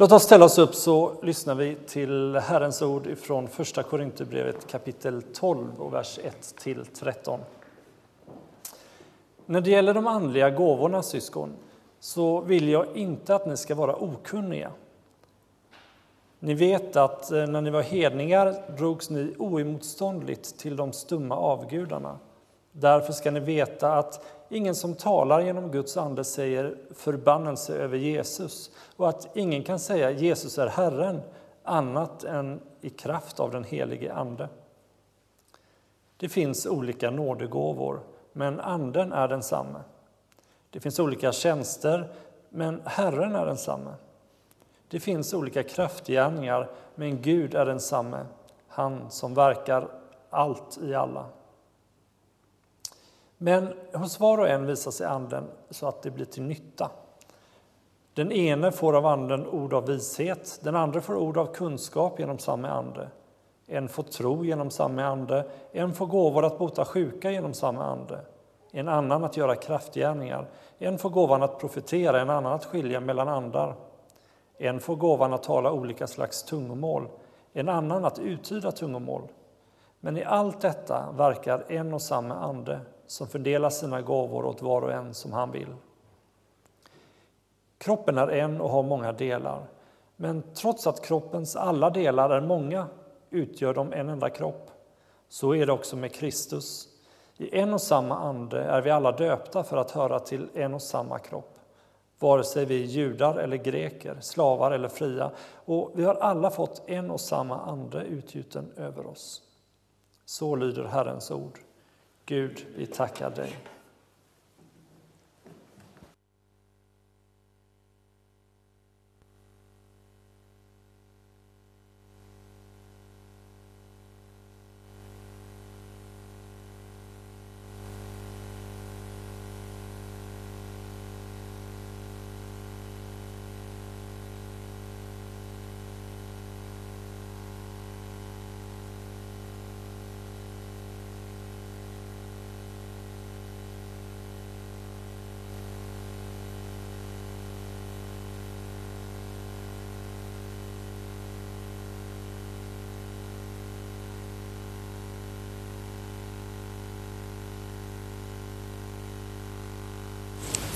Låt oss ställa oss upp så lyssnar vi till Herrens ord från Första Korinthierbrevet kapitel 12 och vers 1 till 13. När det gäller de andliga gåvorna, syskon, så vill jag inte att ni ska vara okunniga. Ni vet att eh, när ni var hedningar drogs ni oemotståndligt till de stumma avgudarna. Därför ska ni veta att ingen som talar genom Guds ande säger förbannelse över Jesus och att ingen kan säga Jesus är Herren annat än i kraft av den helige Ande. Det finns olika nådegåvor, men Anden är densamme. Det finns olika tjänster, men Herren är densamme. Det finns olika kraftgärningar, men Gud är densamme, han som verkar allt i alla. Men hos var och en visar sig Anden så att det blir till nytta. Den ene får av Anden ord av vishet, den andra får ord av kunskap genom samma Ande. En får tro genom samma Ande, en får gåvor att bota sjuka genom samma Ande, en annan att göra kraftgärningar, en får gåvan att profetera, en annan att skilja mellan andar. En får gåvan att tala olika slags tungomål, en annan att uttyda tungomål. Men i allt detta verkar en och samma Ande som fördelar sina gåvor åt var och en som han vill. Kroppen är en och har många delar, men trots att kroppens alla delar är många utgör de en enda kropp. Så är det också med Kristus. I en och samma ande är vi alla döpta för att höra till en och samma kropp vare sig vi är judar eller greker, slavar eller fria. Och vi har alla fått en och samma ande utgjuten över oss. Så lyder Herrens ord. Gud, vi tackar dig.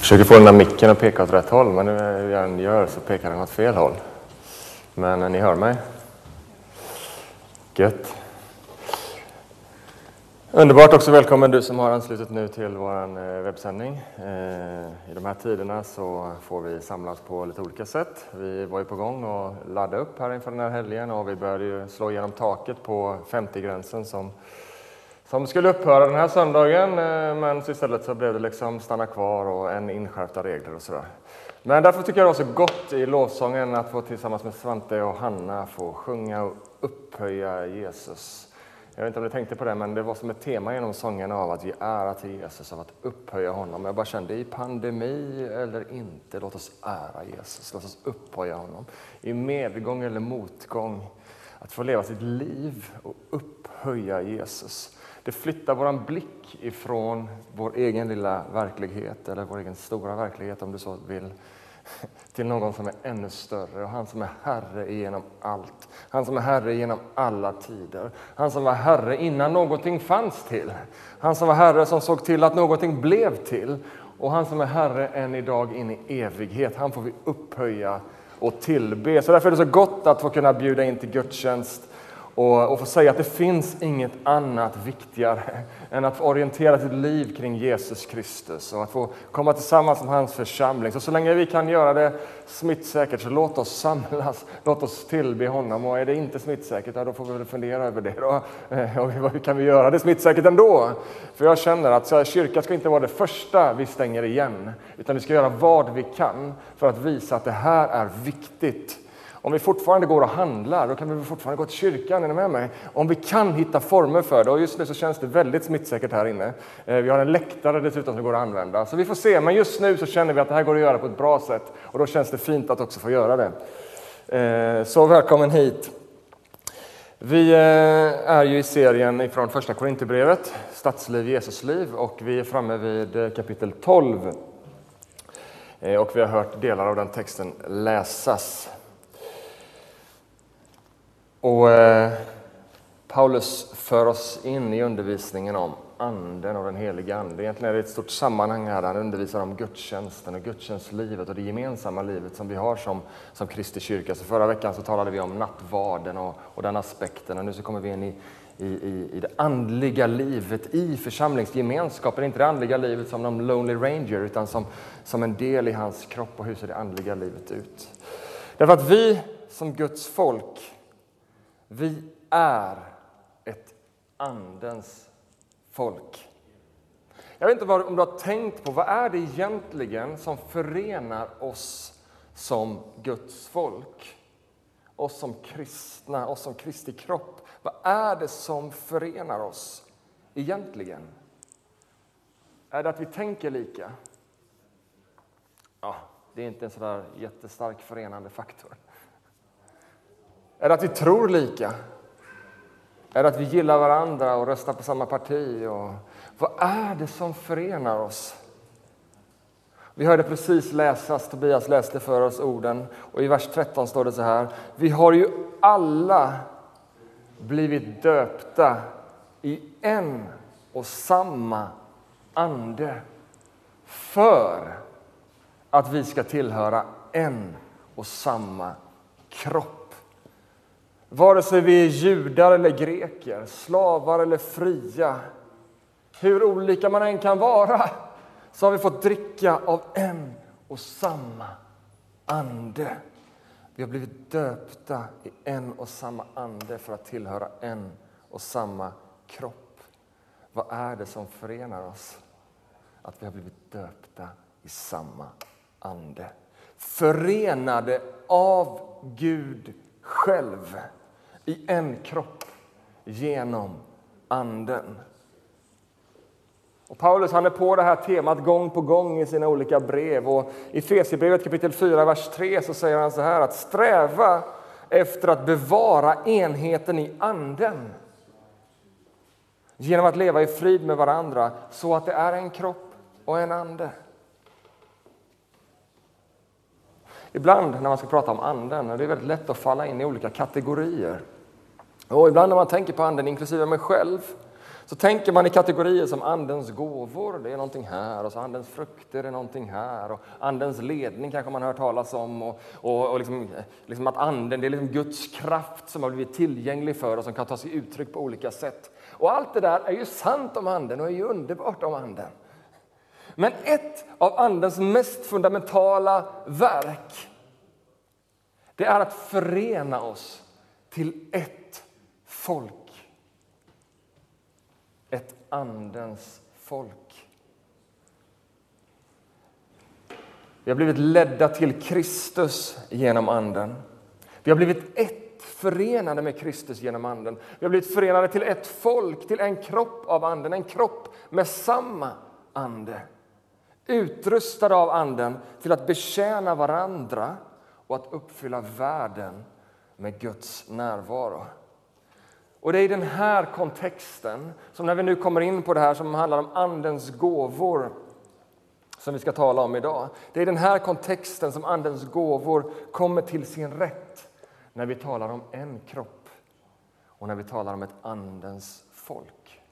Försöker få den där micken att peka åt rätt håll, men när jag än gör så pekar den åt fel håll. Men eh, ni hör mig? Gött. Underbart också välkommen du som har anslutit nu till vår eh, webbsändning. Eh, I de här tiderna så får vi samlas på lite olika sätt. Vi var ju på gång och ladda upp här inför den här helgen och vi började ju slå igenom taket på 50-gränsen som som skulle upphöra den här söndagen, eh, men istället så blev det liksom stanna kvar och en inskärpta regler och sådär. Men därför tycker jag det var så gott i lovsången att få tillsammans med Svante och Hanna få sjunga och upphöja Jesus. Jag vet inte om ni tänkte på det, men det var som ett tema genom sången av att ge ära till Jesus, av att upphöja honom. Jag bara kände i pandemi eller inte, låt oss ära Jesus, låt oss upphöja honom. I medgång eller motgång, att få leva sitt liv och upphöja Jesus. Det flyttar vår blick ifrån vår egen lilla verklighet, eller vår egen stora verklighet om du så vill, till någon som är ännu större och han som är Herre genom allt. Han som är Herre genom alla tider. Han som var Herre innan någonting fanns till. Han som var Herre som såg till att någonting blev till. Och han som är Herre än idag in i evighet. Han får vi upphöja och tillbe. Så därför är det så gott att få kunna bjuda in till gudstjänst och, och få säga att det finns inget annat viktigare än att få orientera sitt liv kring Jesus Kristus och att få komma tillsammans med hans församling. Så, så länge vi kan göra det smittsäkert, så låt oss samlas, låt oss tillbe honom. Och är det inte smittsäkert, ja, då får vi väl fundera över det. Då. Eh, och hur kan vi göra det smittsäkert ändå? För jag känner att kyrkan ska inte vara det första vi stänger igen, utan vi ska göra vad vi kan för att visa att det här är viktigt om vi fortfarande går och handlar, då kan vi fortfarande gå till kyrkan. Är ni med mig? Om vi kan hitta former för det. Och just nu så känns det väldigt smittsäkert här inne. Eh, vi har en läktare dessutom som går att använda. Så vi får se. Men just nu så känner vi att det här går att göra på ett bra sätt. Och då känns det fint att också få göra det. Eh, så välkommen hit. Vi eh, är ju i serien från första Korinthierbrevet, Stadsliv, Jesusliv, och vi är framme vid kapitel 12. Och vi har hört delar av den texten läsas. Och eh, Paulus för oss in i undervisningen om anden och den heliga ande. Egentligen är det ett stort sammanhang här. Han undervisar om gudstjänsten och gudstjänstlivet och det gemensamma livet som vi har som, som Kristi kyrka. Så förra veckan så talade vi om nattvarden och, och den aspekten och nu så kommer vi in i, i, i, i det andliga livet i församlingsgemenskapen. Inte det andliga livet som någon Lonely Ranger utan som, som en del i hans kropp och hur ser det andliga livet ut. Därför att vi som Guds folk, vi är ett andens folk. Jag vet inte om du har tänkt på vad är det egentligen som förenar oss som Guds folk? Oss som kristna, oss som Kristi kropp. Vad är det som förenar oss egentligen? Är det att vi tänker lika? Ja, det är inte en sådär jättestark förenande faktor. Är det att vi tror lika? Är det att vi gillar varandra och röstar på samma parti? Och vad är det som förenar oss? Vi hörde precis läsas, Tobias läste för oss orden och i vers 13 står det så här. Vi har ju alla blivit döpta i en och samma ande för att vi ska tillhöra en och samma kropp. Vare sig vi är judar eller greker, slavar eller fria, hur olika man än kan vara, så har vi fått dricka av en och samma ande. Vi har blivit döpta i en och samma ande för att tillhöra en och samma kropp. Vad är det som förenar oss? Att vi har blivit döpta i samma ande. Förenade av Gud själv i en kropp genom Anden. Och Paulus han är på det här temat gång på gång i sina olika brev. Och I Fesierbrevet kapitel 4, vers 3 så säger han så här att sträva efter att bevara enheten i Anden genom att leva i frid med varandra så att det är en kropp och en ande. Ibland när man ska prata om anden är det väldigt lätt att falla in i olika kategorier. Och ibland när man tänker på anden, inklusive mig själv, så tänker man i kategorier som andens gåvor, det är någonting här, och så andens frukter är någonting här, och andens ledning kanske man har hört talas om, och, och, och liksom, liksom att anden det är liksom Guds kraft som har blivit tillgänglig för oss, som kan ta sig uttryck på olika sätt. Och allt det där är ju sant om anden och är ju underbart om anden. Men ett av andens mest fundamentala verk, det är att förena oss till ett folk ett andens folk. Vi har blivit ledda till Kristus genom Anden. Vi har blivit ett, förenade med Kristus genom Anden. Vi har blivit förenade till ett folk, till en kropp av Anden, en kropp med samma Ande. Utrustade av Anden till att betjäna varandra och att uppfylla världen med Guds närvaro. Och det är i den här kontexten, som när vi nu kommer in på det här som handlar om Andens gåvor, som vi ska tala om idag. Det är i den här kontexten som Andens gåvor kommer till sin rätt när vi talar om en kropp och när vi talar om ett Andens folk.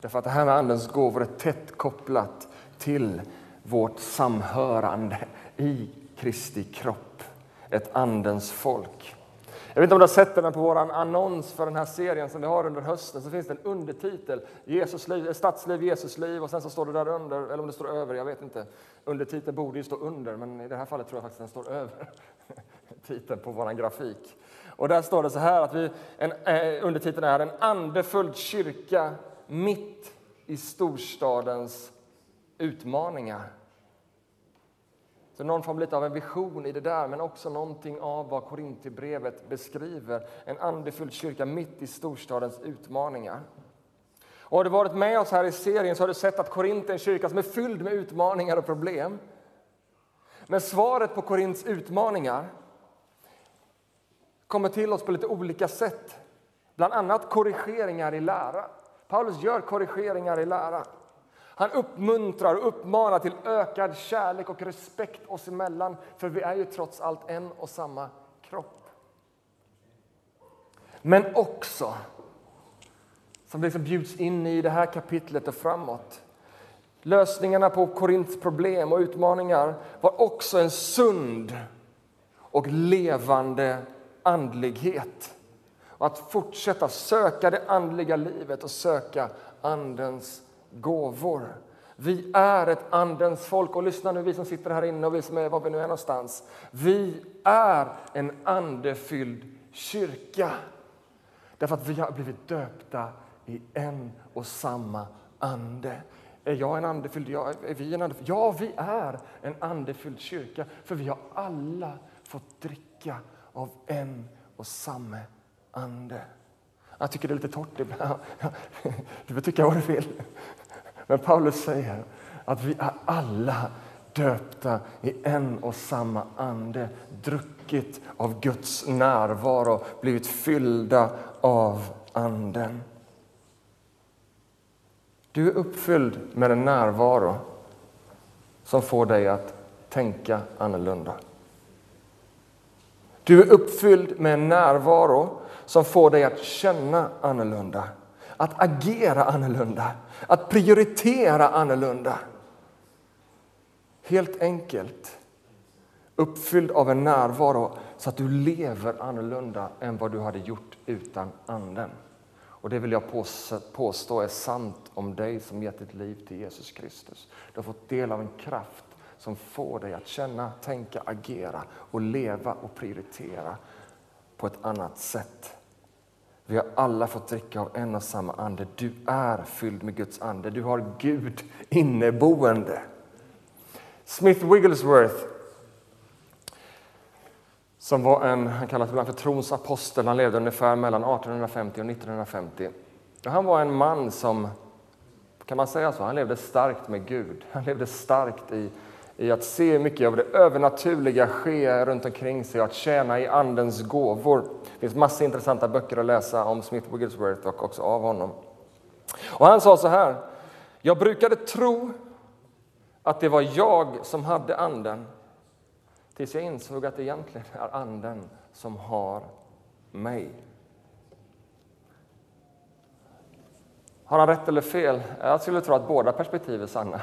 Därför att det här med Andens gåvor är tätt kopplat till vårt samhörande i Kristi kropp, ett Andens folk. Jag vet inte om du har sett det, men på vår annons för den här serien som vi har under hösten så finns det en undertitel, Jesus liv, Stadsliv, Jesus liv och sen så står det där under, eller om det står över, jag vet inte. Undertiteln borde ju stå under, men i det här fallet tror jag faktiskt den står över titeln på vår grafik. Och där står det så här att vi, en, eh, undertiteln är En andefull kyrka mitt i storstadens utmaningar. Så någon form lite av en vision i det där, men också någonting av vad Korintierbrevet beskriver. En andefull kyrka mitt i storstadens utmaningar. Och har du varit med oss här i serien så har du sett att Korint är en kyrka som är fylld med utmaningar och problem. Men svaret på Korints utmaningar kommer till oss på lite olika sätt. Bland annat korrigeringar i lära. Paulus gör korrigeringar i lära. Han uppmuntrar och uppmanar till ökad kärlek och respekt oss emellan, för vi är ju trots allt en och samma kropp. Men också, som liksom bjuds in i det här kapitlet och framåt, lösningarna på Korints problem och utmaningar var också en sund och levande andlighet. Och att fortsätta söka det andliga livet och söka Andens gåvor. Vi är ett Andens folk. Och lyssna nu, vi som sitter här inne och vi som är var vi nu är någonstans. Vi är en andefylld kyrka. Därför att vi har blivit döpta i en och samma ande. Är jag en andefylld? Ja, är vi en andefylld? Ja, vi är en andefylld kyrka, för vi har alla fått dricka av en och samma ande. Jag tycker det är lite torrt ibland. Du får tycka vad du vill. Men Paulus säger att vi är alla döpta i en och samma ande, druckit av Guds närvaro, blivit fyllda av Anden. Du är uppfylld med en närvaro som får dig att tänka annorlunda. Du är uppfylld med en närvaro som får dig att känna annorlunda, att agera annorlunda, att prioritera annorlunda. Helt enkelt uppfylld av en närvaro så att du lever annorlunda än vad du hade gjort utan Anden. Och Det vill jag påstå är sant om dig som gett ditt liv till Jesus Kristus. Du har fått del av en kraft som får dig att känna, tänka, agera och leva och prioritera på ett annat sätt. Vi har alla fått dricka av en och samma ande. Du är fylld med Guds ande. Du har Gud inneboende. Smith Wigglesworth, som var en, han kallas ibland för trons apostel, han levde ungefär mellan 1850 och 1950. Han var en man som, kan man säga så, han levde starkt med Gud. Han levde starkt i i att se mycket av det övernaturliga ske runt omkring sig och att tjäna i Andens gåvor. Det finns massor intressanta böcker att läsa om Smith Wigglesworth och också av honom. Och han sa så här. Jag brukade tro att det var jag som hade Anden tills jag insåg att det egentligen är Anden som har mig. Har han rätt eller fel? Jag skulle tro att båda perspektiv är sanna.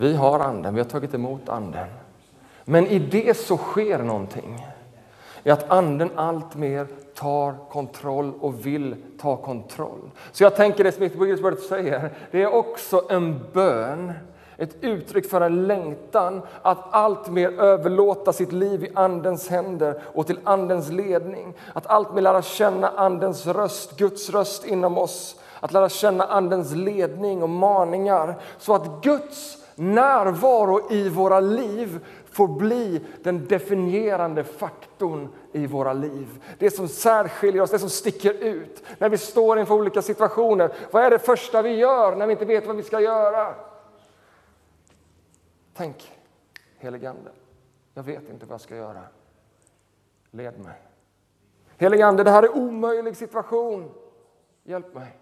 Vi har Anden, vi har tagit emot Anden. Men i det så sker någonting. I att Anden alltmer tar kontroll och vill ta kontroll. Så jag tänker det Smith Wigglesworth säger, det är också en bön ett uttryck för en längtan att alltmer överlåta sitt liv i Andens händer och till Andens ledning. Att alltmer lära känna Andens röst, Guds röst inom oss. Att lära känna Andens ledning och maningar så att Guds närvaro i våra liv får bli den definierande faktorn i våra liv. Det som särskiljer oss, det som sticker ut. När vi står inför olika situationer, vad är det första vi gör när vi inte vet vad vi ska göra? Tänk, heligande, jag vet inte vad jag ska göra. Led mig. Heligande, det här är en omöjlig situation. Hjälp mig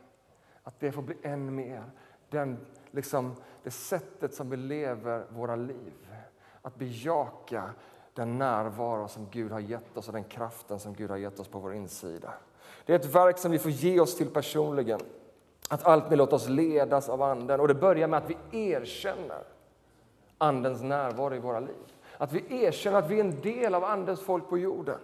att det får bli än mer den liksom, det sättet som vi lever våra liv. Att bejaka den närvaro som Gud har gett oss och den kraften som Gud har gett oss på vår insida. Det är ett verk som vi får ge oss till personligen. Att alltmer låta oss ledas av Anden. Och det börjar med att vi erkänner Andens närvaro i våra liv. Att vi erkänner att vi är en del av Andens folk på jorden.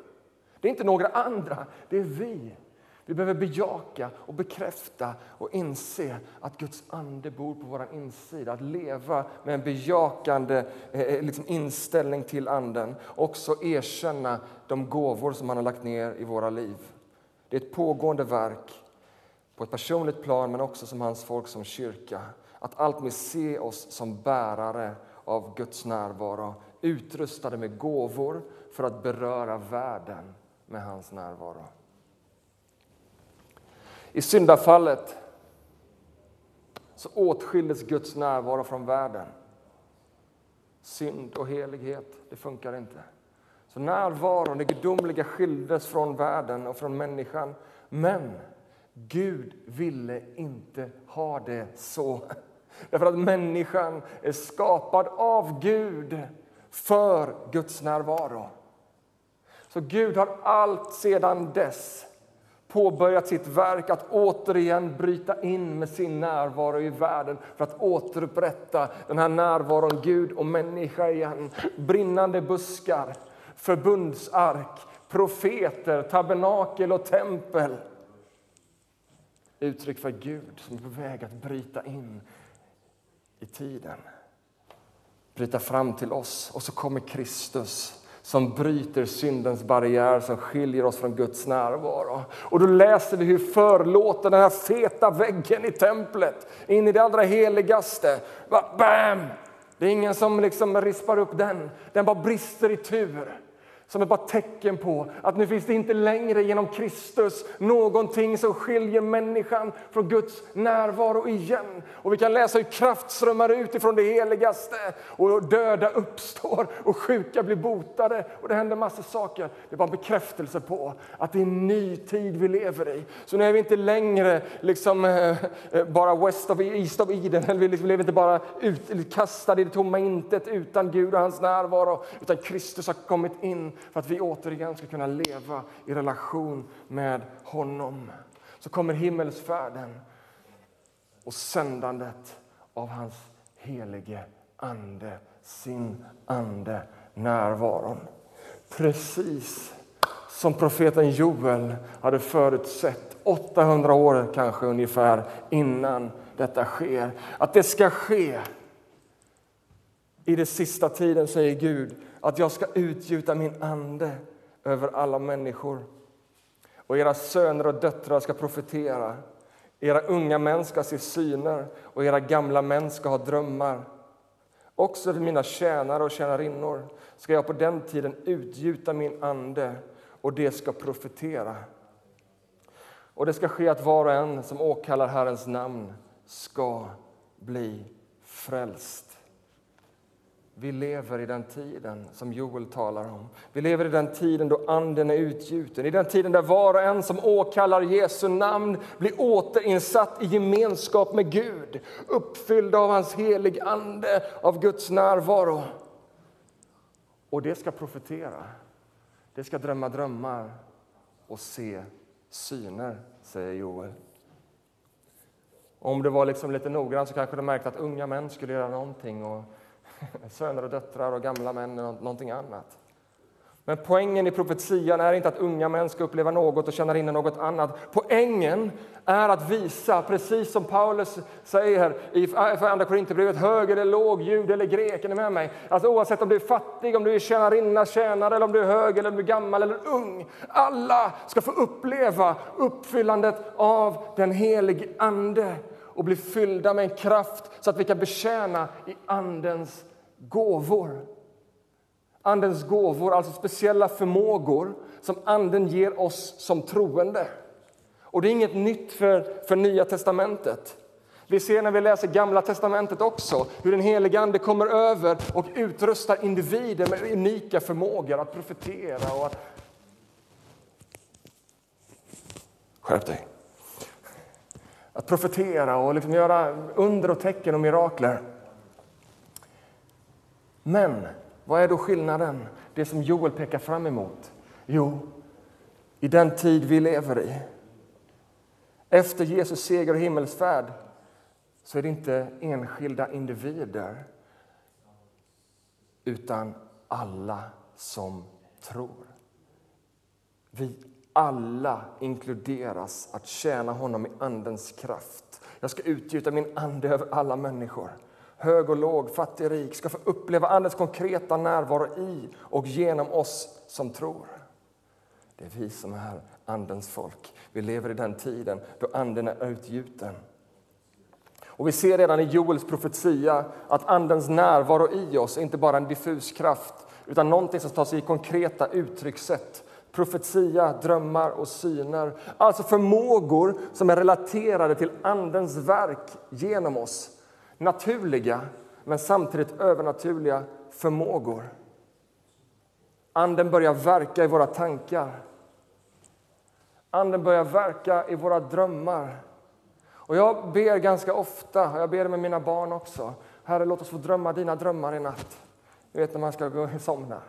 Det är inte några andra, det är vi. Vi behöver bejaka och bekräfta och inse att Guds ande bor på vår insida. Att leva med en bejakande eh, eh, liksom inställning till anden. Också erkänna de gåvor som han har lagt ner i våra liv. Det är ett pågående verk på ett personligt plan men också som hans folk som kyrka. Att alltmer se oss som bärare av Guds närvaro utrustade med gåvor för att beröra världen med hans närvaro. I syndafallet så åtskildes Guds närvaro från världen. Synd och helighet, det funkar inte. Så närvaron, det gudomliga, skildes från världen och från människan. Men Gud ville inte ha det så. Därför att människan är skapad av Gud för Guds närvaro. Så Gud har allt sedan dess påbörjat sitt verk att återigen bryta in med sin närvaro i världen för att återupprätta den här närvaron Gud och människa igen. Brinnande buskar, förbundsark, profeter, tabernakel och tempel. Uttryck för Gud som är på väg att bryta in i tiden. Bryta fram till oss. Och så kommer Kristus som bryter syndens barriär som skiljer oss från Guds närvaro. Och då läser vi hur förlåten, den här feta väggen i templet in i det allra heligaste. Bam! Det är ingen som liksom rispar upp den. Den bara brister i tur som är bara tecken på att nu finns det inte längre genom Kristus någonting som skiljer människan från Guds närvaro igen. Och vi kan läsa hur kraft strömmar ut ifrån det heligaste och döda uppstår och sjuka blir botade och det händer massor saker. Det är bara en bekräftelse på att det är en ny tid vi lever i. Så nu är vi inte längre liksom, eh, eh, bara west of, e- east of Eden, eller vi liksom lever inte bara utkastade i det tomma intet utan Gud och hans närvaro, utan Kristus har kommit in för att vi återigen ska kunna leva i relation med honom. Så kommer himmelsfärden och sändandet av hans helige Ande, sin Ande, närvaron. Precis som profeten Joel hade förutsett 800 år kanske ungefär innan detta sker. Att det ska ske i den sista tiden, säger Gud, att jag ska utgjuta min ande över alla människor. Och era söner och döttrar ska profetera. Era unga män ska se syner och era gamla män ska ha drömmar. Också för mina tjänare och tjänarinnor ska jag på den tiden utgjuta min ande och det ska profetera. Och det ska ske att var och en som åkallar Herrens namn ska bli frälst. Vi lever i den tiden som Joel talar om. Vi lever i den tiden då Anden är utgjuten, i den tiden där var och en som åkallar Jesu namn blir återinsatt i gemenskap med Gud, uppfylld av hans helig Ande, av Guds närvaro. Och det ska profetera, det ska drömma drömmar och se syner, säger Joel. Om du var liksom lite noggrann så kanske du märkte att unga män skulle göra någonting och söner och döttrar och gamla män eller någonting annat. Men poängen i profetian är inte att unga män ska uppleva något och känna in något annat. Poängen är att visa, precis som Paulus säger i äh, Andra Korinthierbrevet, hög eller låg, jud eller grek. Är ni med mig? Alltså oavsett om du är fattig, om du är tjänarinna, tjänare, eller om du är hög eller om du är gammal eller ung. Alla ska få uppleva uppfyllandet av den helige Ande och bli fyllda med en kraft så att vi kan betjäna i Andens gåvor. Andens gåvor, alltså speciella förmågor som Anden ger oss som troende. Och Det är inget nytt för, för Nya testamentet. Vi ser när vi läser Gamla testamentet också hur den helige Ande kommer över och utrustar individer med unika förmågor att profetera och att... Skärp dig! Att profetera och liksom göra under och tecken och mirakler. Men vad är då skillnaden? Det som Joel pekar fram emot? Jo, i den tid vi lever i, efter Jesus seger och himmelsfärd, så är det inte enskilda individer utan alla som tror. Vi alla inkluderas att tjäna honom i Andens kraft. Jag ska utgjuta min ande över alla människor hög och låg, fattig och rik ska få uppleva Andens konkreta närvaro i och genom oss som tror. Det är vi som är Andens folk. Vi lever i den tiden då Anden är utgjuten. Och vi ser redan i Joels profetia att Andens närvaro i oss är inte bara en diffus kraft utan någonting som tar sig i konkreta uttryckssätt. Profetia, drömmar och syner. Alltså förmågor som är relaterade till Andens verk genom oss naturliga men samtidigt övernaturliga förmågor. Anden börjar verka i våra tankar. Anden börjar verka i våra drömmar. Och Jag ber ganska ofta, och jag ber med mina barn också. Herre, låt oss få drömma dina drömmar i natt. Du vet när man ska gå och somna.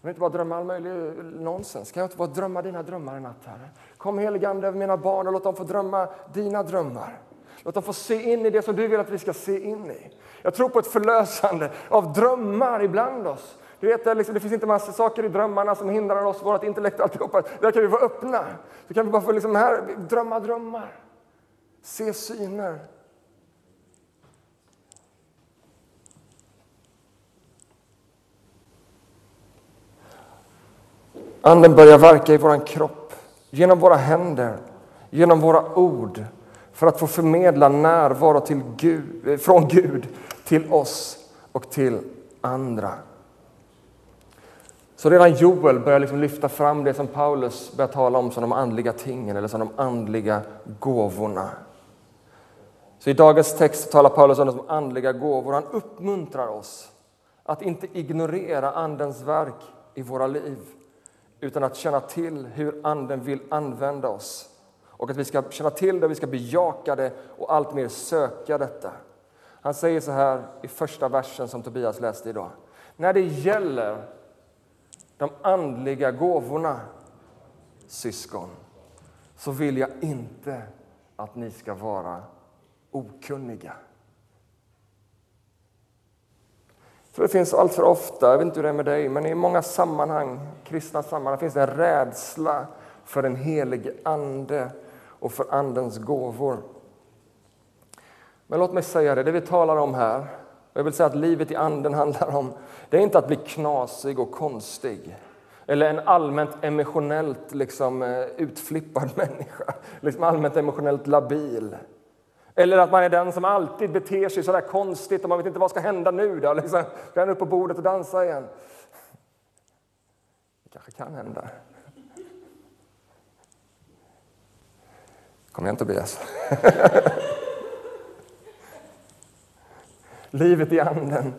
Jag vill inte bara drömma all möjlig nonsens. Kan jag inte bara drömma dina drömmar i natt, Herre? Kom helig Ande över mina barn och låt dem få drömma dina drömmar. Låt dem få se in i det som du vill att vi ska se in i. Jag tror på ett förlösande av drömmar ibland oss. Du vet, det, liksom, det finns inte massa saker i drömmarna som hindrar oss, vårt intellekt och alltihopa. Där kan vi vara öppna. Så kan vi bara få liksom här, drömma drömmar. Se syner. Anden börjar verka i vår kropp, genom våra händer, genom våra ord för att få förmedla närvaro till Gud, eh, från Gud till oss och till andra. Så redan Joel börjar liksom lyfta fram det som Paulus börjar tala om som de andliga tingen eller som de andliga gåvorna. Så i dagens text talar Paulus om de andliga gåvor. Han uppmuntrar oss att inte ignorera Andens verk i våra liv utan att känna till hur Anden vill använda oss och att vi ska känna till det, vi ska bejaka det och allt mer söka detta. Han säger så här i första versen som Tobias läste idag. När det gäller de andliga gåvorna, syskon, så vill jag inte att ni ska vara okunniga. För det finns allt för ofta, jag vet inte hur det är med dig, men i många sammanhang, kristna sammanhang, finns det en rädsla för den helige Ande och för Andens gåvor. Men låt mig säga det, det vi talar om här, jag vill säga att livet i Anden handlar om, det är inte att bli knasig och konstig eller en allmänt emotionellt liksom, eh, utflippad människa, liksom allmänt emotionellt labil. Eller att man är den som alltid beter sig så där konstigt och man vet inte vad ska hända nu. Då. Liksom, ska han upp på bordet och dansa igen? Det kanske kan hända. Kom igen Tobias. Livet i anden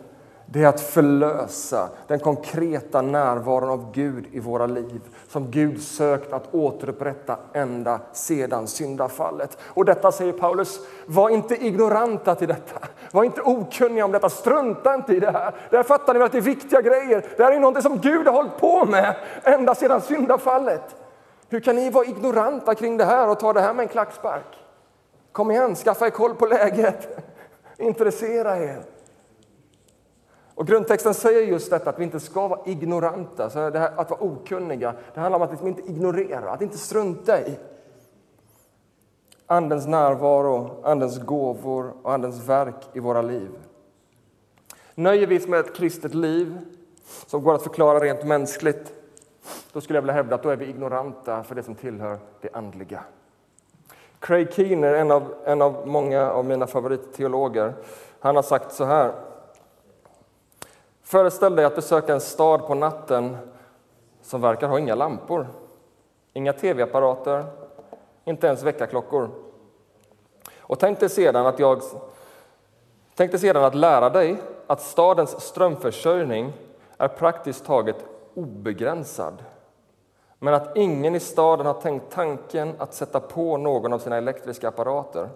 det är att förlösa den konkreta närvaron av Gud i våra liv som Gud sökt att återupprätta ända sedan syndafallet. Och detta säger Paulus, var inte ignoranta till detta. Var inte okunniga om detta, strunta inte i det här. Det här fattar ni väl att det är viktiga grejer. Det här är något som Gud har hållit på med ända sedan syndafallet. Hur kan ni vara ignoranta kring det här och ta det här med en klackspark? Kom igen, skaffa er koll på läget. Intressera er. Och grundtexten säger just detta att vi inte ska vara ignoranta, så det här, att vara okunniga. Det handlar om att liksom inte ignorera, att inte strunta i Andens närvaro, Andens gåvor och Andens verk i våra liv. Nöjer vi oss med ett kristet liv som går att förklara rent mänskligt, då skulle jag vilja hävda att då är vi ignoranta för det som tillhör det andliga. Craig Keener, en av, en av många av mina favoritteologer, han har sagt så här Föreställ dig att besöka en stad på natten som verkar ha inga lampor, inga tv-apparater, inte ens väckarklockor. Och tänk dig sedan att jag Tänk dig sedan att lära dig att stadens strömförsörjning är praktiskt taget obegränsad men att ingen i staden har tänkt tanken att sätta på någon av sina elektriska apparater.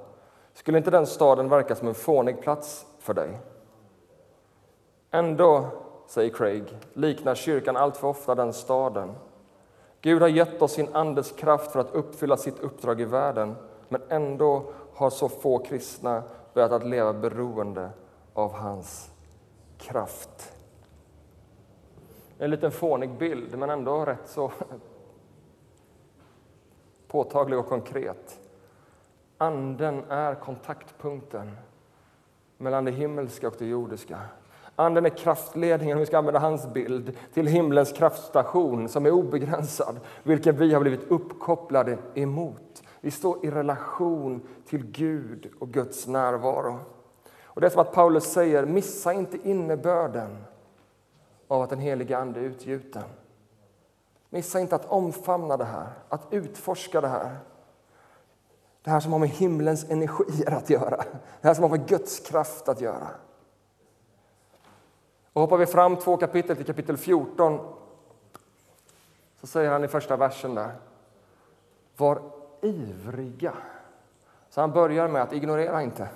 Skulle inte den staden verka som en fånig plats för dig? Ändå, säger Craig, liknar kyrkan alltför ofta den staden. Gud har gett oss sin Andes kraft för att uppfylla sitt uppdrag i världen men ändå har så få kristna börjat att leva beroende av hans kraft. En liten fånig bild, men ändå rätt så påtaglig och konkret. Anden är kontaktpunkten mellan det himmelska och det jordiska. Anden är kraftledningen, om vi ska använda hans bild, till himlens kraftstation som är obegränsad, vilken vi har blivit uppkopplade emot. Vi står i relation till Gud och Guds närvaro. Och Det är som att Paulus säger, missa inte innebörden av att den helige Ande är utgjuten. Missa inte att omfamna det här, att utforska det här. Det här som har med himlens energier att göra, det här som har med Guds kraft att göra. Och hoppar vi fram två kapitel till kapitel 14 så säger han i första versen där Var ivriga. Så han börjar med att ignorera inte.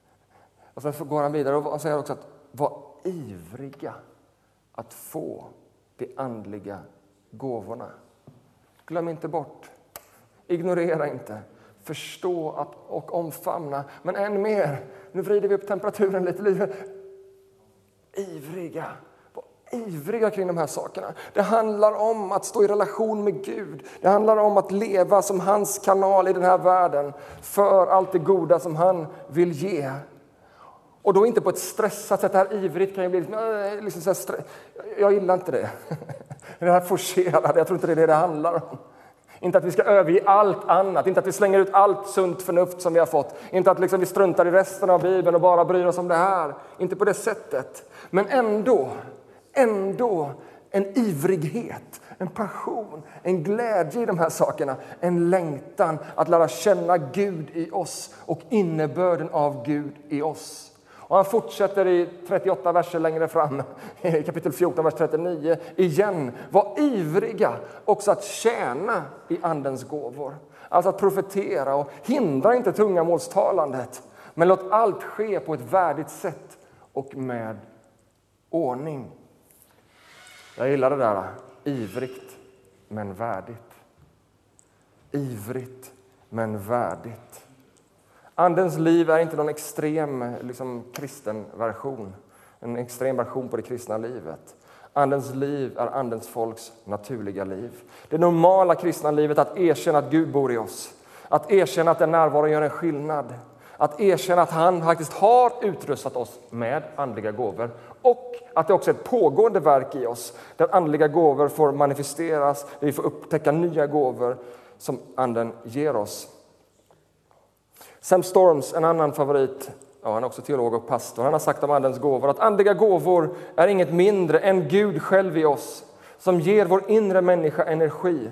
Och sen går han vidare och säger också att var ivriga att få de andliga gåvorna. Glöm inte bort, ignorera inte, förstå att, och omfamna. Men än mer, nu vrider vi upp temperaturen lite, ivriga ivriga kring de här sakerna. Det handlar om att stå i relation med Gud. Det handlar om att leva som hans kanal i den här världen för allt det goda som han vill ge. Och då inte på ett stressat sätt. Det här ivrigt kan ju bli liksom, liksom så här Jag gillar inte det. Det här forcerade, jag tror inte det är det det handlar om. Inte att vi ska överge allt annat, inte att vi slänger ut allt sunt förnuft som vi har fått. Inte att liksom vi struntar i resten av Bibeln och bara bryr oss om det här. Inte på det sättet. Men ändå ändå en ivrighet, en passion, en glädje i de här sakerna. En längtan att lära känna Gud i oss och innebörden av Gud i oss. Och han fortsätter i 38 verser längre fram, i kapitel 14, vers 39. Igen, var ivriga också att tjäna i Andens gåvor. Alltså att profetera och hindra inte tungamålstalandet. Men låt allt ske på ett värdigt sätt och med ordning. Jag gillar det där ivrigt men värdigt. Ivrigt men värdigt. Andens liv är inte någon extrem liksom, kristen version, en extrem version på det kristna livet. Andens liv är Andens folks naturliga liv. Det normala kristna livet är att erkänna att Gud bor i oss, att erkänna att den närvaron gör en skillnad, att erkänna att han faktiskt har utrustat oss med andliga gåvor och att det också är ett pågående verk i oss där andliga gåvor får manifesteras, där vi får upptäcka nya gåvor som Anden ger oss. Sam Storms, en annan favorit, ja, han är också teolog och pastor, han har sagt om Andens gåvor att andliga gåvor är inget mindre än Gud själv i oss som ger vår inre människa energi,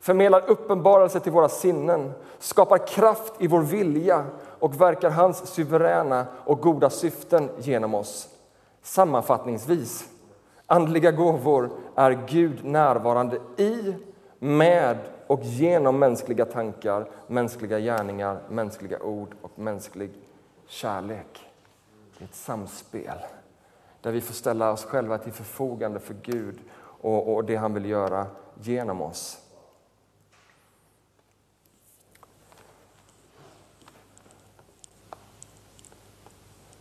förmedlar uppenbarelse till våra sinnen, skapar kraft i vår vilja och verkar hans suveräna och goda syften genom oss. Sammanfattningsvis, andliga gåvor är Gud närvarande i, med och genom mänskliga tankar, mänskliga gärningar, mänskliga ord och mänsklig kärlek. Det är ett samspel där vi får ställa oss själva till förfogande för Gud och, och det han vill göra genom oss.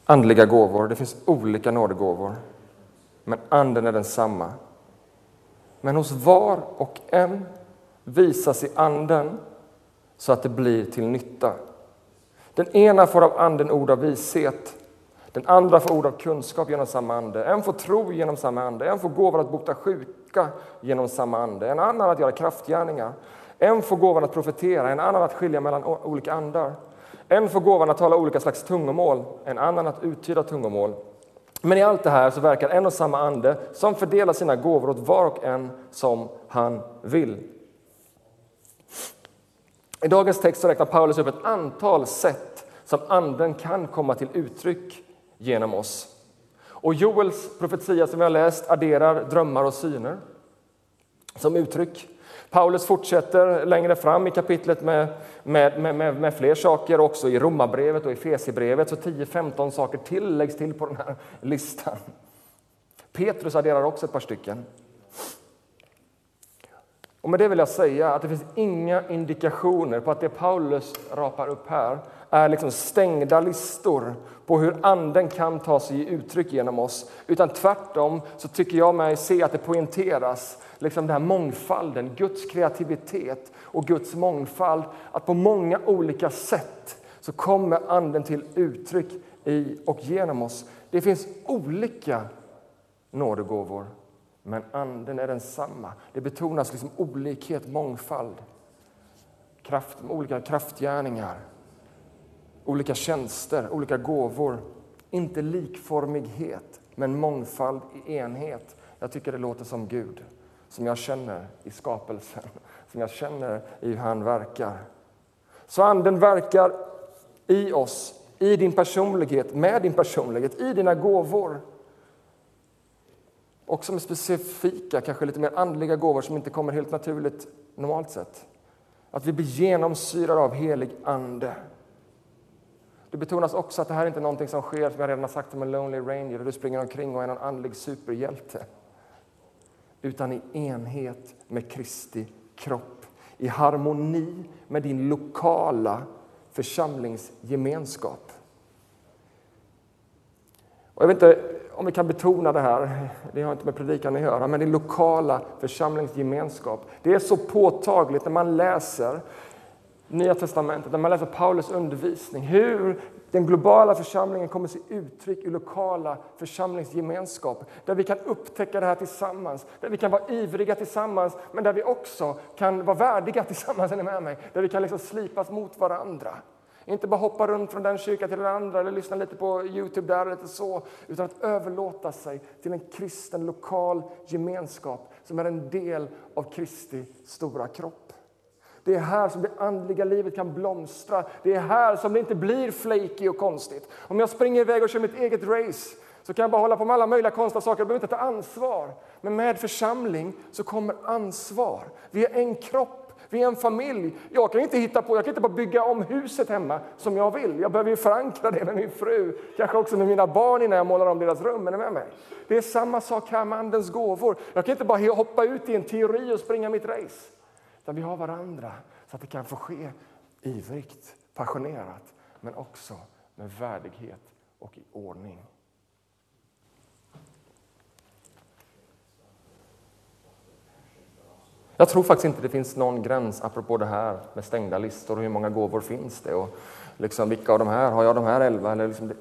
andliga gåvor. Det finns olika nådegåvor, men Anden är densamma. Men hos var och en visas i Anden så att det blir till nytta. Den ena får av Anden ord av vishet, den andra får ord av kunskap genom samma ande. En får tro genom samma ande, en får gåvan att bota sjuka genom samma ande, en annan att göra kraftgärningar. En får gåvan att profetera, en annan att skilja mellan olika andar. En får gåvan att tala olika slags tungomål, en annan att uttyda tungomål. Men i allt det här så verkar en och samma ande som fördelar sina gåvor åt var och en som han vill. I dagens text så räknar Paulus upp ett antal sätt som anden kan komma till uttryck genom oss. Och Joels profetia som vi har läst adderar drömmar och syner som uttryck. Paulus fortsätter längre fram i kapitlet med, med, med, med fler saker, också i Romarbrevet och i Fesibrevet, så 10-15 saker till läggs till på den här listan. Petrus adderar också ett par stycken. Och med det vill jag säga att det finns inga indikationer på att det Paulus rapar upp här är liksom stängda listor på hur Anden kan ta sig i uttryck genom oss. Utan tvärtom så tycker jag mig se att det poängteras liksom den här mångfalden, Guds kreativitet och Guds mångfald. Att på många olika sätt så kommer Anden till uttryck i och genom oss. Det finns olika nådegåvor, men Anden är densamma. Det betonas liksom olikhet, mångfald, kraft, olika kraftgärningar, olika tjänster, olika gåvor. Inte likformighet, men mångfald i enhet. Jag tycker det låter som Gud som jag känner i skapelsen, som jag känner i hur han verkar. Så Anden verkar i oss, i din personlighet, med din personlighet, i dina gåvor. Också med specifika, kanske lite mer andliga gåvor som inte kommer helt naturligt normalt sett. Att vi blir genomsyrade av helig Ande. Det betonas också att det här är inte är någonting som sker, som jag redan har sagt, som en Lonely Ranger, där du springer omkring och är en andlig superhjälte. utan i enhet med Kristi kropp. I harmoni med din lokala församlingsgemenskap. Och jag vet inte om vi kan betona det här, det har inte med predikan att göra, men det lokala församlingsgemenskap. Det är så påtagligt när man läser Nya testamentet, när man läser Paulus undervisning, hur den globala församlingen kommer se uttryck i lokala församlingsgemenskap, där vi kan upptäcka det här tillsammans, där vi kan vara ivriga tillsammans, men där vi också kan vara värdiga tillsammans, är ni med mig? Där vi kan liksom slipas mot varandra. Inte bara hoppa runt från den kyrkan till den andra eller lyssna lite på Youtube där eller lite så, utan att överlåta sig till en kristen lokal gemenskap som är en del av Kristi stora kropp. Det är här som det andliga livet kan blomstra. Det är här som det inte blir flaky och konstigt. Om jag springer iväg och kör mitt eget race så kan jag bara hålla på med alla möjliga konstiga saker. Jag behöver inte ta ansvar. Men med församling så kommer ansvar. Vi är en kropp, vi är en familj. Jag kan inte hitta på, jag kan inte bara bygga om huset hemma som jag vill. Jag behöver ju förankra det med min fru, kanske också med mina barn innan jag målar om deras rum. Är med mig? Det är samma sak här med Andens gåvor. Jag kan inte bara hoppa ut i en teori och springa mitt race. Utan vi har varandra så att det kan få ske ivrigt, passionerat, men också med värdighet och i ordning. Jag tror faktiskt inte det finns någon gräns, apropå det här med stängda listor och hur många gåvor finns det och liksom, vilka av de här, har jag de här elva? Eller liksom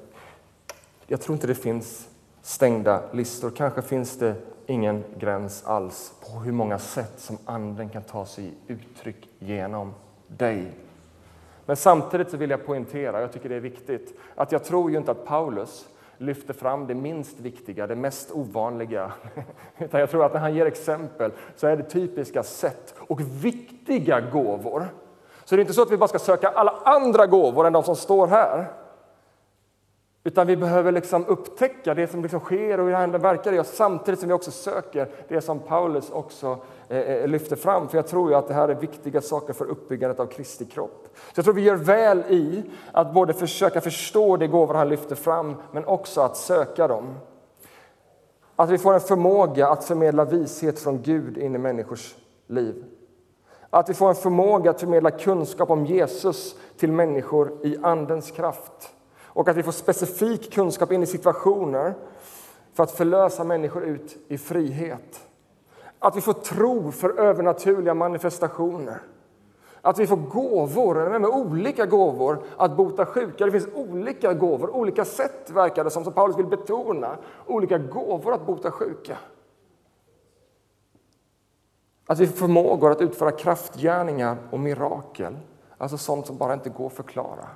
jag tror inte det finns stängda listor. Kanske finns det ingen gräns alls på hur många sätt som Anden kan ta sig uttryck genom dig. Men samtidigt så vill jag poängtera, jag tycker det är viktigt, att jag tror ju inte att Paulus lyfter fram det minst viktiga, det mest ovanliga. Utan jag tror att när han ger exempel så är det typiska sätt och viktiga gåvor. Så det är inte så att vi bara ska söka alla andra gåvor än de som står här. Utan vi behöver liksom upptäcka det som liksom sker och hur Anden verkar i oss samtidigt som vi också söker det som Paulus också eh, eh, lyfter fram. För jag tror ju att det här är viktiga saker för uppbyggandet av Kristi kropp. Så jag tror vi gör väl i att både försöka förstå de gåvor han lyfter fram, men också att söka dem. Att vi får en förmåga att förmedla vishet från Gud in i människors liv. Att vi får en förmåga att förmedla kunskap om Jesus till människor i Andens kraft och att vi får specifik kunskap in i situationer för att förlösa människor ut i frihet. Att vi får tro för övernaturliga manifestationer. Att vi får gåvor, med olika gåvor, att bota sjuka. Det finns olika gåvor, olika sätt verkar det som, som Paulus vill betona. Olika gåvor att bota sjuka. Att vi får förmågor att utföra kraftgärningar och mirakel. Alltså sånt som bara inte går att förklara.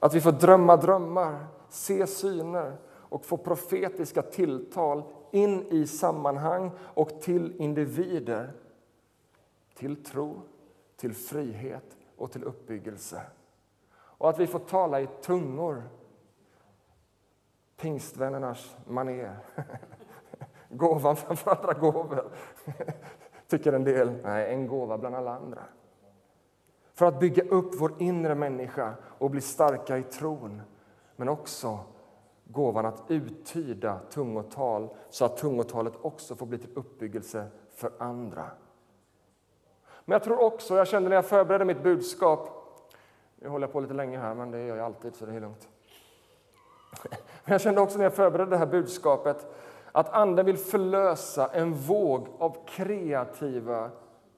Att vi får drömma drömmar, se syner och få profetiska tilltal in i sammanhang och till individer. Till tro, till frihet och till uppbyggelse. Och att vi får tala i tungor. Pingstvännernas manér. Gåvan framför andra gåvor, tycker en del. Nej, en gåva bland alla andra. För att bygga upp vår inre människa och bli starka i tron. Men också gåvan att uttyda tungotal så att tungotalet också får bli till uppbyggelse för andra. Men jag tror också, jag kände när jag förberedde mitt budskap, nu håller jag på lite länge här, men det gör jag alltid så det är lugnt. Men jag kände också när jag förberedde det här budskapet att Anden vill förlösa en våg av kreativa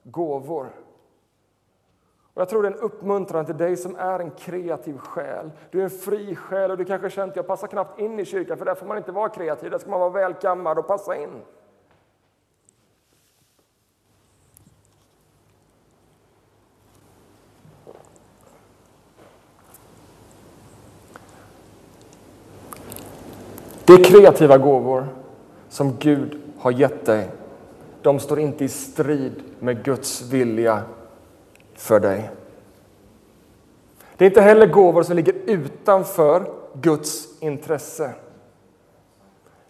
gåvor. Och jag tror det är en uppmuntran till dig som är en kreativ själ. Du är en fri själ och du kanske känt att jag passar knappt in i kyrkan för där får man inte vara kreativ, där ska man vara välkammad och passa in. Det är kreativa gåvor som Gud har gett dig. De står inte i strid med Guds vilja för dig. Det är inte heller gåvor som ligger utanför Guds intresse.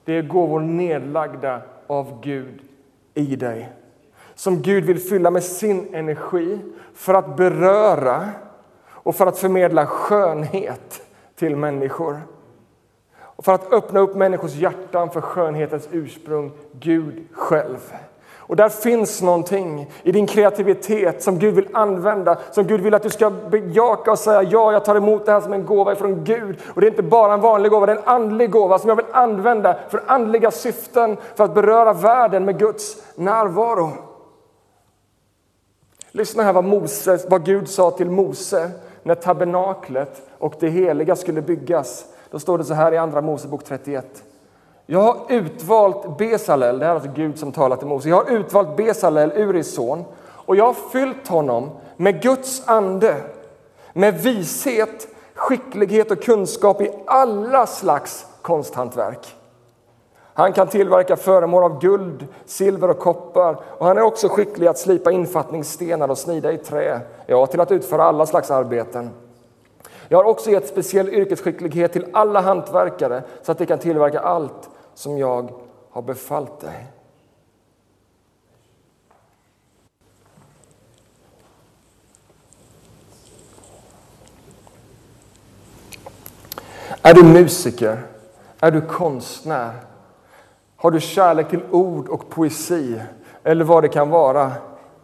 Det är gåvor nedlagda av Gud i dig. Som Gud vill fylla med sin energi för att beröra och för att förmedla skönhet till människor. Och för att öppna upp människors hjärtan för skönhetens ursprung, Gud själv. Och där finns någonting i din kreativitet som Gud vill använda, som Gud vill att du ska bejaka och säga ja, jag tar emot det här som en gåva från Gud. Och det är inte bara en vanlig gåva, det är en andlig gåva som jag vill använda för andliga syften, för att beröra världen med Guds närvaro. Lyssna här vad, Moses, vad Gud sa till Mose när tabernaklet och det heliga skulle byggas. Då står det så här i Andra Mosebok 31. Jag har utvalt Besalel, det här är alltså Gud som talar till Mose. Jag har utvalt Besalel, Uris son, och jag har fyllt honom med Guds ande, med vishet, skicklighet och kunskap i alla slags konsthantverk. Han kan tillverka föremål av guld, silver och koppar och han är också skicklig att slipa infattningsstenar och snida i trä, ja, till att utföra alla slags arbeten. Jag har också gett speciell yrkesskicklighet till alla hantverkare så att de kan tillverka allt som jag har befallt dig. Är du musiker? Är du konstnär? Har du kärlek till ord och poesi eller vad det kan vara?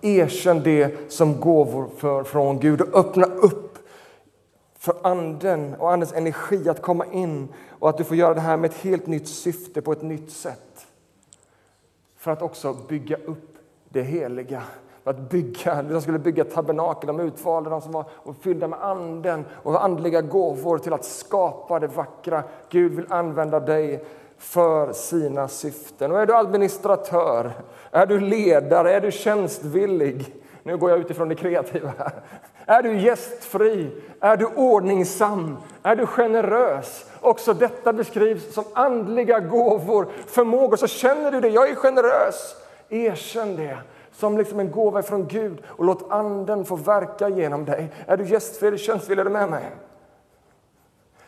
Erkänn det som gåvor för, från Gud och öppna upp för anden och andens energi att komma in och att du får göra det här med ett helt nytt syfte på ett nytt sätt. För att också bygga upp det heliga. För att bygga, de skulle bygga tabernakel, de utvalde de som var och fyllda med anden och andliga gåvor till att skapa det vackra. Gud vill använda dig för sina syften. Och är du administratör, är du ledare, är du tjänstvillig? Nu går jag utifrån det kreativa här. Är du gästfri? Är du ordningsam? Är du generös? Också detta beskrivs som andliga gåvor, förmågor. Så känner du det, jag är generös. Erkänn det som liksom en gåva från Gud och låt anden få verka genom dig. Är du gästfri tjänstvillig? Är du med mig?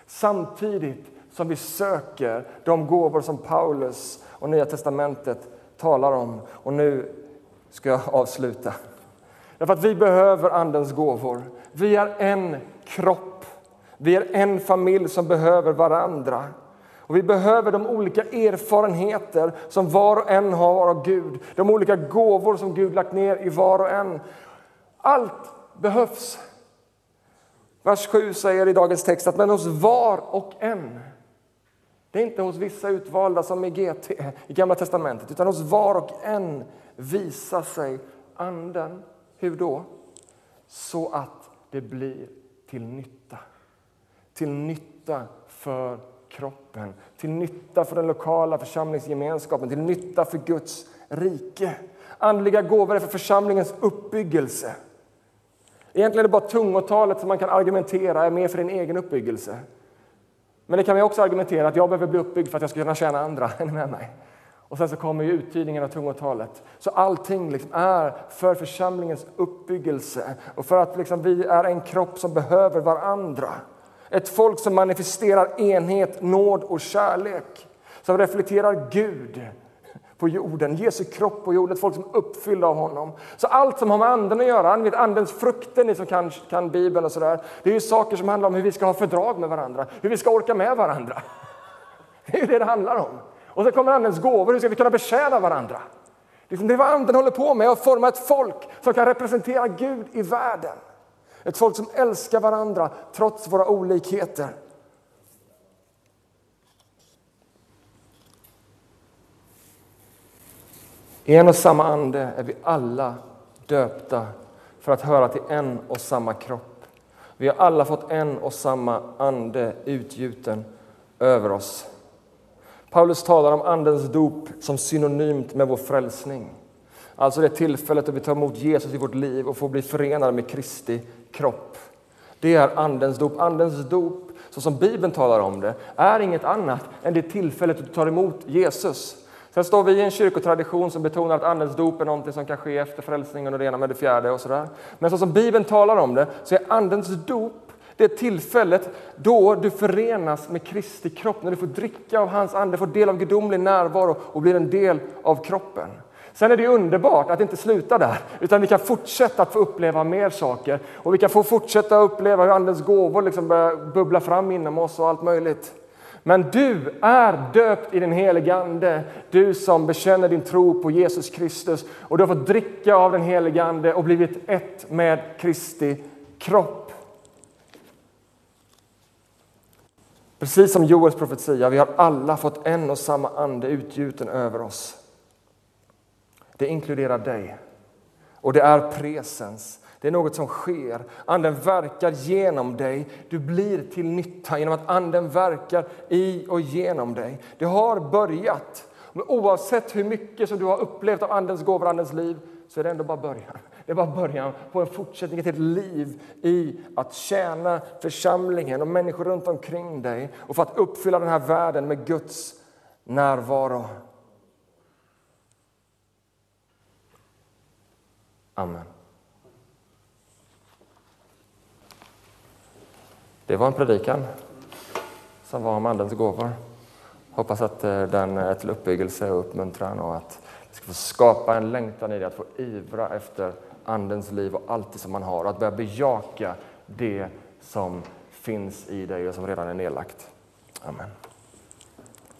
Samtidigt som vi söker de gåvor som Paulus och Nya testamentet talar om. Och nu ska jag avsluta. Därför att vi behöver Andens gåvor. Vi är en kropp. Vi är en familj som behöver varandra. Och vi behöver de olika erfarenheter som var och en har av Gud. De olika gåvor som Gud lagt ner i var och en. Allt behövs. Vers 7 säger i dagens text att men hos var och en. Det är inte hos vissa utvalda som i GT i Gamla testamentet utan hos var och en visar sig Anden. Hur då? Så att det blir till nytta. Till nytta för kroppen, till nytta för den lokala församlingsgemenskapen, till nytta för Guds rike. Andliga gåvor är för församlingens uppbyggelse. Egentligen är det bara tungotalet som man kan argumentera är mer för din egen uppbyggelse. Men det kan vi också argumentera att jag behöver bli uppbyggd för att jag ska kunna tjäna andra. Är ni med mig? Och sen så kommer ju uttydningen av tungotalet. Så allting liksom är för församlingens uppbyggelse och för att liksom vi är en kropp som behöver varandra. Ett folk som manifesterar enhet, nåd och kärlek. Som reflekterar Gud på jorden, Jesu kropp på jorden, ett folk som är uppfyllda av honom. Så allt som har med anden att göra, vet, andens frukter, ni som kan, kan Bibeln och sådär, det är ju saker som handlar om hur vi ska ha fördrag med varandra, hur vi ska orka med varandra. Det är ju det det handlar om. Och så kommer Andens gåvor, hur ska vi kunna betjäna varandra? Liksom, det är vad Anden håller på med, att forma ett folk som kan representera Gud i världen. Ett folk som älskar varandra trots våra olikheter. I en och samma ande är vi alla döpta för att höra till en och samma kropp. Vi har alla fått en och samma ande utgjuten över oss. Paulus talar om Andens dop som synonymt med vår frälsning. Alltså det tillfället då vi tar emot Jesus i vårt liv och får bli förenade med Kristi kropp. Det är Andens dop. Andens dop, så som Bibeln talar om det, är inget annat än det tillfället du tar emot Jesus. Sen står vi i en kyrkotradition som betonar att Andens dop är något som kan ske efter frälsningen och det ena med det fjärde. och sådär. Men så som Bibeln talar om det så är Andens dop det tillfället då du förenas med Kristi kropp, när du får dricka av hans ande, får del av gudomlig närvaro och blir en del av kroppen. Sen är det underbart att det inte slutar där, utan vi kan fortsätta att få uppleva mer saker. Och vi kan få fortsätta uppleva hur Andens gåvor liksom börjar bubbla fram inom oss och allt möjligt. Men du är döpt i den helige Ande, du som bekänner din tro på Jesus Kristus. Och du har fått dricka av den helige Ande och blivit ett med Kristi kropp. Precis som Joels profetia, vi har alla fått en och samma ande utgjuten över oss. Det inkluderar dig. Och det är presens. Det är något som sker. Anden verkar genom dig. Du blir till nytta genom att Anden verkar i och genom dig. Det har börjat. Men oavsett hur mycket som du har upplevt av Andens gåvor, Andens liv, så är det ändå bara början. Det är bara början på en fortsättning till ett liv i att tjäna församlingen och människor runt omkring dig och för att uppfylla den här världen med Guds närvaro. Amen. Det var en predikan som var om Andens gåvor. Hoppas att eh, den är till uppbyggelse och uppmuntran och att det ska få skapa en längtan i dig att få ivra efter Andens liv och allt det som man har och att börja bejaka det som finns i dig och som redan är nedlagt. Amen.